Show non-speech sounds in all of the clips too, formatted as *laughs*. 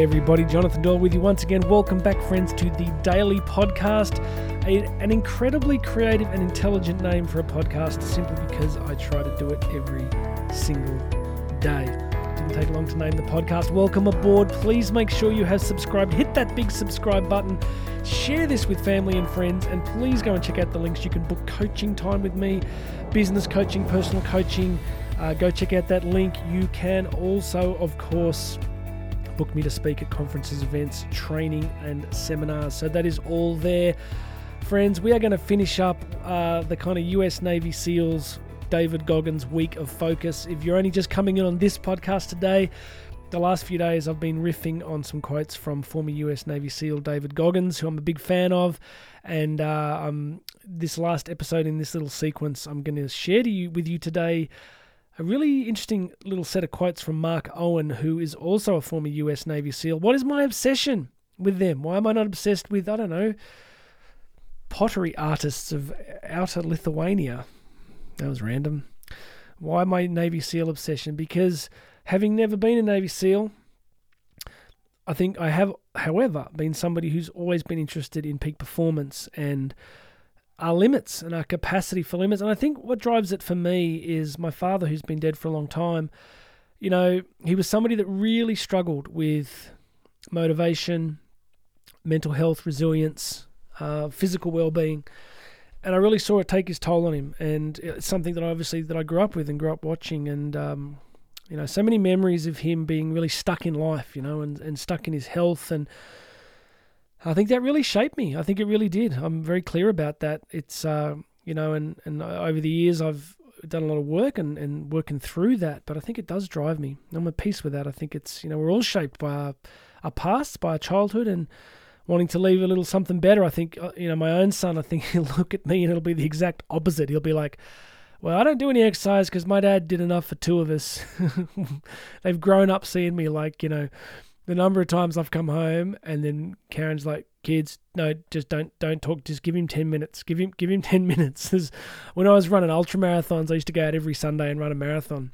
Everybody, Jonathan Doyle with you once again. Welcome back, friends, to the Daily Podcast. A, an incredibly creative and intelligent name for a podcast, simply because I try to do it every single day. Didn't take long to name the podcast. Welcome aboard. Please make sure you have subscribed. Hit that big subscribe button. Share this with family and friends, and please go and check out the links. You can book coaching time with me, business coaching, personal coaching. Uh, go check out that link. You can also, of course, book me to speak at conferences, events, training, and seminars. So that is all there. Friends, we are going to finish up uh, the kind of US Navy SEALs David Goggins week of focus. If you're only just coming in on this podcast today, the last few days I've been riffing on some quotes from former US Navy SEAL David Goggins, who I'm a big fan of. And uh, um, this last episode in this little sequence, I'm going to share to you with you today a really interesting little set of quotes from Mark Owen, who is also a former US Navy SEAL. What is my obsession with them? Why am I not obsessed with, I don't know, pottery artists of outer Lithuania? That was random. Why my Navy SEAL obsession? Because having never been a Navy SEAL, I think I have, however, been somebody who's always been interested in peak performance and our limits and our capacity for limits. And I think what drives it for me is my father, who's been dead for a long time. You know, he was somebody that really struggled with motivation, mental health, resilience, uh, physical well-being, and I really saw it take his toll on him. And it's something that I obviously that I grew up with and grew up watching, and um, you know, so many memories of him being really stuck in life, you know, and, and stuck in his health and I think that really shaped me. I think it really did. I'm very clear about that. It's uh, you know, and and over the years I've done a lot of work and, and working through that, but I think it does drive me. I'm at peace with that. I think it's you know we're all shaped by our, our past, by our childhood, and wanting to leave a little something better. I think uh, you know my own son. I think *laughs* he'll look at me and it'll be the exact opposite. He'll be like. Well, I don't do any exercise because my dad did enough for two of us. *laughs* They've grown up seeing me like, you know, the number of times I've come home and then Karen's like, "Kids, no, just don't don't talk. Just give him ten minutes. Give him give him *laughs* ten minutes." *laughs* when I was running ultra marathons, I used to go out every Sunday and run a marathon.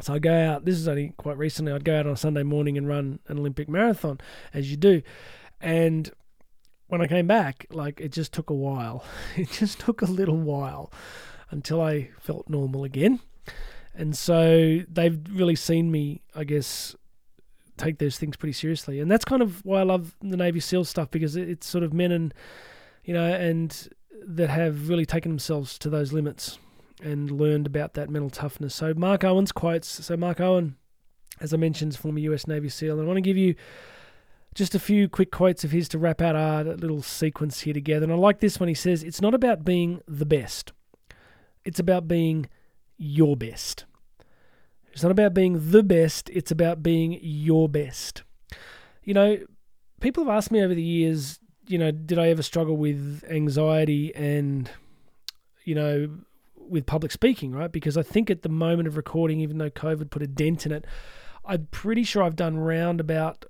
So I go out. This is only quite recently. I'd go out on a Sunday morning and run an Olympic marathon, as you do. And when I came back, like it just took a while. *laughs* It just took a little while until I felt normal again. And so they've really seen me, I guess, take those things pretty seriously. And that's kind of why I love the Navy SEAL stuff because it's sort of men and you know and that have really taken themselves to those limits and learned about that mental toughness. So Mark Owen's quotes. So Mark Owen, as I mentioned, is former US Navy SEAL. And I want to give you just a few quick quotes of his to wrap out our little sequence here together. And I like this one. He says, "It's not about being the best. It's about being your best." It's not about being the best, it's about being your best. You know, people have asked me over the years, you know, did I ever struggle with anxiety and, you know, with public speaking, right? Because I think at the moment of recording, even though COVID put a dent in it, I'm pretty sure I've done round about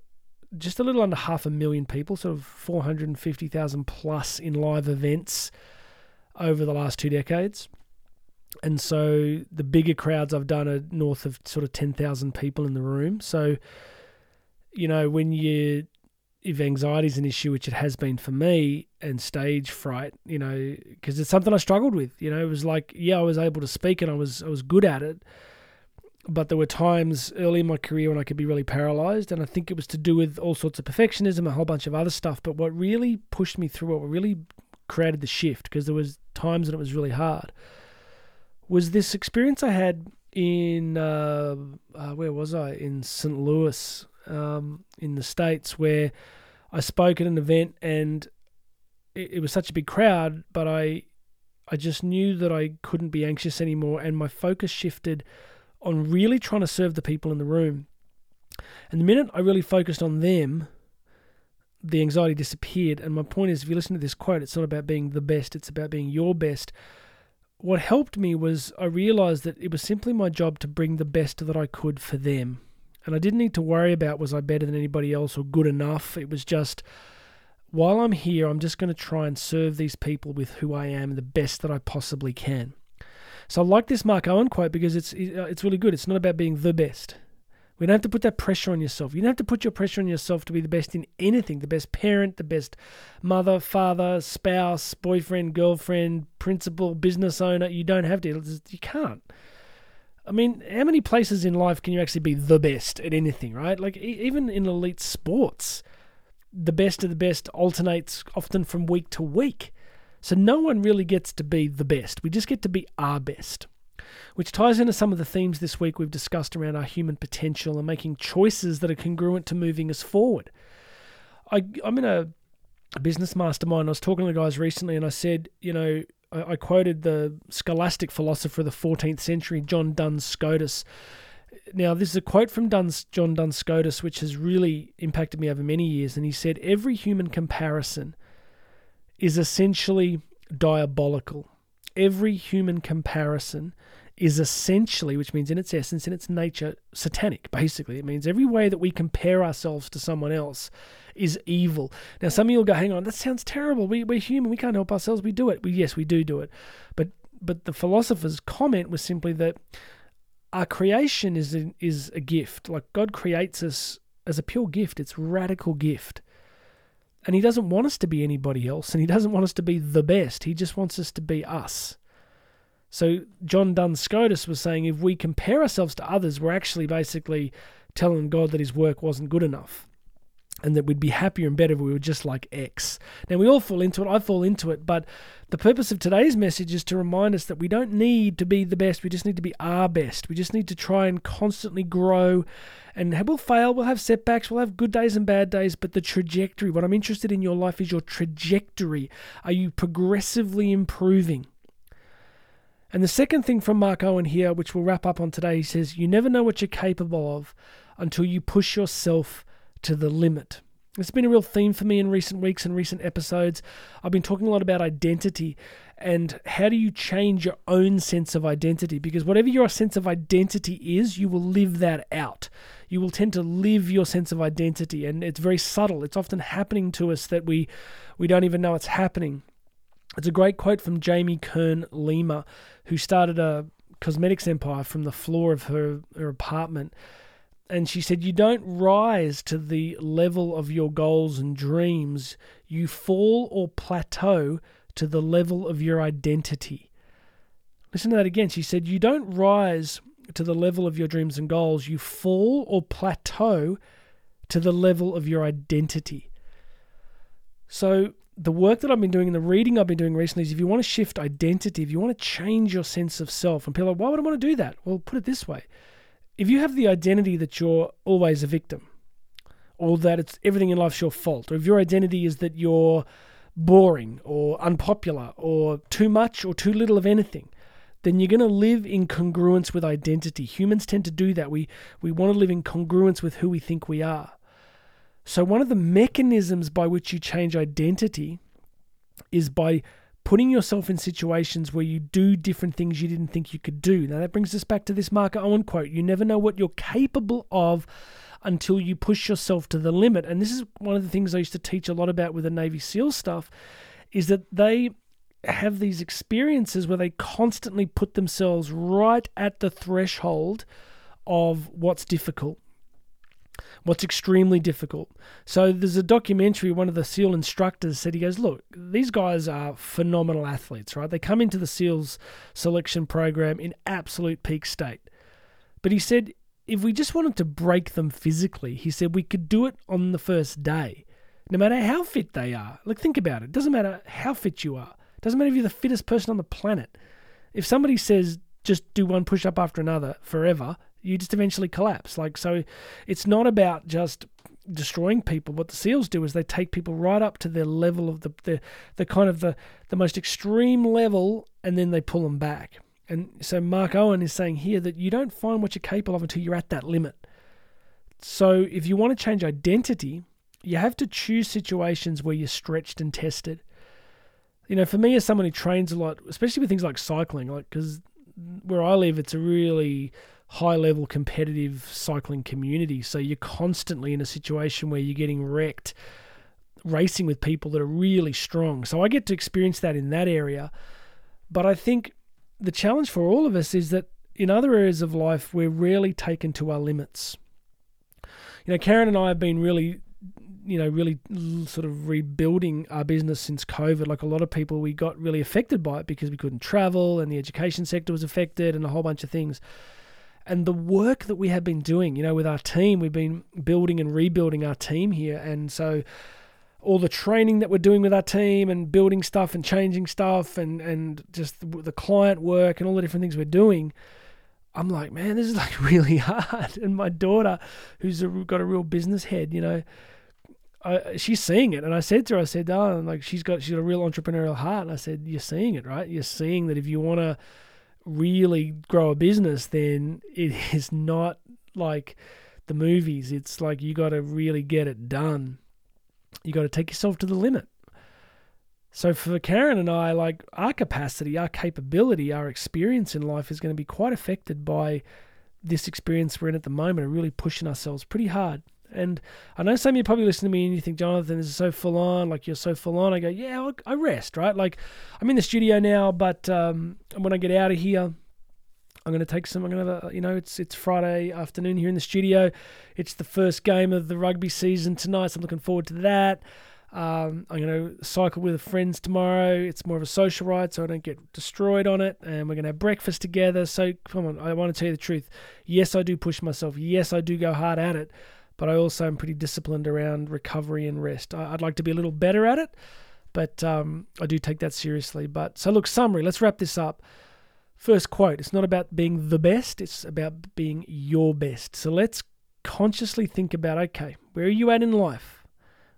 just a little under half a million people, sort of 450,000 plus in live events over the last two decades and so the bigger crowds I've done are north of sort of 10,000 people in the room. So, you know, when you, if anxiety is an issue, which it has been for me, and stage fright, you know, because it's something I struggled with. You know, it was like, yeah, I was able to speak and I was I was good at it, but there were times early in my career when I could be really paralyzed, and I think it was to do with all sorts of perfectionism, a whole bunch of other stuff. But what really pushed me through, what really created the shift, because there was times when it was really hard was this experience I had in uh, uh, where was I in St. Louis um, in the states where I spoke at an event and it, it was such a big crowd, but I I just knew that I couldn't be anxious anymore, and my focus shifted on really trying to serve the people in the room. And the minute I really focused on them, the anxiety disappeared. And my point is, if you listen to this quote, it's not about being the best; it's about being your best what helped me was I realized that it was simply my job to bring the best that I could for them. And I didn't need to worry about was I better than anybody else or good enough. It was just while I'm here, I'm just going to try and serve these people with who I am the best that I possibly can. So I like this Mark Owen quote because it's uh, it's really good. It's not about being the best. We don't have to put that pressure on yourself. You don't have to put your pressure on yourself to be the best in anything the best parent, the best mother, father, spouse, boyfriend, girlfriend, principal, business owner. You don't have to. You can't. I mean, how many places in life can you actually be the best at anything, right? Like, even in elite sports, the best of the best alternates often from week to week. So no one really gets to be the best. We just get to be our best which ties into some of the themes this week we've discussed around our human potential and making choices that are congruent to moving us forward. I, I'm in a, business mastermind. I was talking to the guys recently and I said, you know, I, I quoted the scholastic philosopher of the 14th century, John Duns Scotus. Now, this is a quote from Duns, John Duns Scotus, which has really impacted me over many years. And he said, Every human comparison is essentially diabolical. Every human comparison is essentially, which means in its essence, in its nature, satanic, basically. It means every way that we compare ourselves to someone else is evil. Now, some of you will go, hang on, that sounds terrible. We, we're human. We can't help ourselves. We do it. We, yes, we do do it. But, but the philosopher's comment was simply that our creation is is a gift. Like God creates us as a pure gift, it's radical gift. And He doesn't want us to be anybody else, and He doesn't want us to be the best. He just wants us to be us. So John Duns Scotus was saying if we compare ourselves to others, we're actually basically telling God that his work wasn't good enough. And that we'd be happier and better if we were just like X. Now, we all fall into it. I fall into it. But the purpose of today's message is to remind us that we don't need to be the best. We just need to be our best. We just need to try and constantly grow. And we'll fail. We'll have setbacks. We'll have good days and bad days. But the trajectory, what I'm interested in your life is your trajectory. Are you progressively improving? And the second thing from Mark Owen here, which we'll wrap up on today, he says, You never know what you're capable of until you push yourself to the limit. It's been a real theme for me in recent weeks and recent episodes. I've been talking a lot about identity and how do you change your own sense of identity? Because whatever your sense of identity is, you will live that out. You will tend to live your sense of identity, and it's very subtle. It's often happening to us that we we don't even know it's happening. It's a great quote from Jamie Kern Lima, who started a cosmetics empire from the floor of her, her apartment. And she said, You don't rise to the level of your goals and dreams, you fall or plateau to the level of your identity. Listen to that again. She said, You don't rise to the level of your dreams and goals, you fall or plateau to the level of your identity. So the work that I've been doing and the reading I've been doing recently is if you want to shift identity, if you want to change your sense of self, and people are like, why would I want to do that? Well, put it this way. If you have the identity that you're always a victim, or that it's everything in life's your fault, or if your identity is that you're boring or unpopular or too much or too little of anything, then you're going to live in congruence with identity. Humans tend to do that. We we want to live in congruence with who we think we are. So, one of the mechanisms by which you change identity is by putting yourself in situations where you do different things you didn't think you could do. Now, that brings us back to this Mark Owen quote You never know what you're capable of until you push yourself to the limit. And this is one of the things I used to teach a lot about with the Navy SEAL stuff is that they have these experiences where they constantly put themselves right at the threshold of what's difficult what's extremely difficult. So there's a documentary, one of the SEAL instructors said, he goes, Look, these guys are phenomenal athletes, right? They come into the SEALs selection program in absolute peak state. But he said, if we just wanted to break them physically, he said we could do it on the first day, no matter how fit they are. Like, think about it. Doesn't matter how fit you are, doesn't matter if you're the fittest person on the planet. If somebody says, just do one push up after another forever, you just eventually collapse. Like so, it's not about just destroying people. What the seals do is they take people right up to their level of the the, the kind of the, the most extreme level, and then they pull them back. And so Mark Owen is saying here that you don't find what you're capable of until you're at that limit. So if you want to change identity, you have to choose situations where you're stretched and tested. You know, for me as someone who trains a lot, especially with things like cycling, like because where I live, it's a really high level competitive cycling community. So you're constantly in a situation where you're getting wrecked racing with people that are really strong. So I get to experience that in that area. But I think the challenge for all of us is that in other areas of life, we're rarely taken to our limits. you know, Karen and I have been really you know, really sort of rebuilding our business since COVID. Like a lot of people, we got really affected by it because we couldn't travel and the education sector was affected and a whole bunch of things. And the work that we have been doing, you know, with our team, we've been building and rebuilding our team here. And so all the training that we're doing with our team and building stuff and changing stuff and, and just the client work and all the different things we're doing. I'm like, man, this is like *laughs* really hard. And my daughter, who's a, got a real business head, you know, I, she's seeing it, and I said to her, I said, "Oh, like she's got she's got a real entrepreneurial heart." And I said, "You're seeing it, right? You're seeing that if you want to really grow a business, then it *laughs* is not like the movies. It's like you got to really get it done. You got to take yourself to the limit." So for Karen and I, like our capacity, our capability, our experience in life is going to be quite affected by this experience we're in at the moment, and really pushing ourselves pretty hard. And I know some of you probably listen to me and you think, Jonathan, this is so full on. Like, you're so full on. I go, yeah, I rest, right? Like, I'm in the studio now, but um, when I get out of here, I'm going to take some. I'm going to you know, it's it's Friday afternoon here in the studio. It's the first game of the rugby season tonight, so I'm looking forward to that. Um, I'm going to cycle with friends tomorrow. It's more of a social ride, so I don't get destroyed on it. And we're going to have breakfast together. So come on, I want to tell you the truth. Yes, I do push myself. Yes, I do go hard at it but I also am pretty disciplined around recovery and rest. I, would like to be a little better at it, but um, I do take that seriously. But so, look, summary. Let's wrap this up. First quote: It's not about being the best; it's about being your best. So let's consciously think about: Okay, where are you at in life?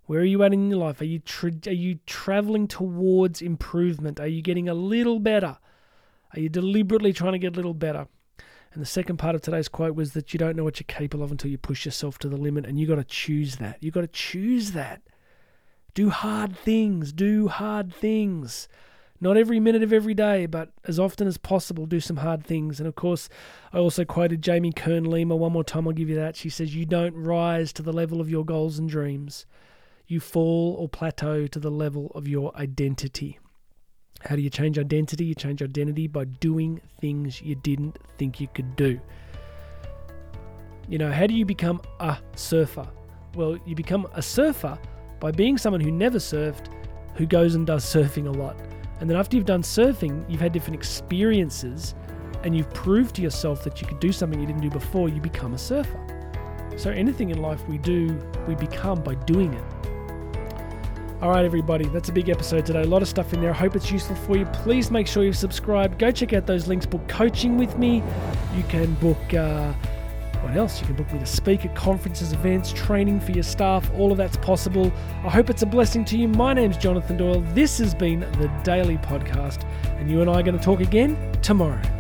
Where are you at in your life? Are you tra- are you traveling towards improvement? Are you getting a little better? Are you deliberately trying to get a little better? And the second part of today's quote was that you don't know what you're capable of until you push yourself to the limit, and you got to choose that. You got to choose that. Do hard things. Do hard things. Not every minute of every day, but as often as possible, do some hard things. And of course, I also quoted Jamie Kern Lima one more time. I'll give you that. She says, You don't rise to the level of your goals and dreams, you fall or plateau to the level of your identity. How do you change identity? You change identity by doing things you didn't think you could do. You know, how do you become a surfer? Well, you become a surfer by being someone who never surfed, who goes and does surfing a lot. And then after you've done surfing, you've had different experiences and you've proved to yourself that you could do something you didn't do before, you become a surfer. So anything in life we do, we become by doing it. All right, everybody, that's a big episode today. A lot of stuff in there. I hope it's useful for you. Please make sure you've subscribed. Go check out those links. Book coaching with me. You can book. Uh, what else? You can book me to speak at conferences, events, training for your staff. All of that's possible. I hope it's a blessing to you. My name's Jonathan Doyle. This has been the Daily Podcast, and you and I are going to talk again tomorrow.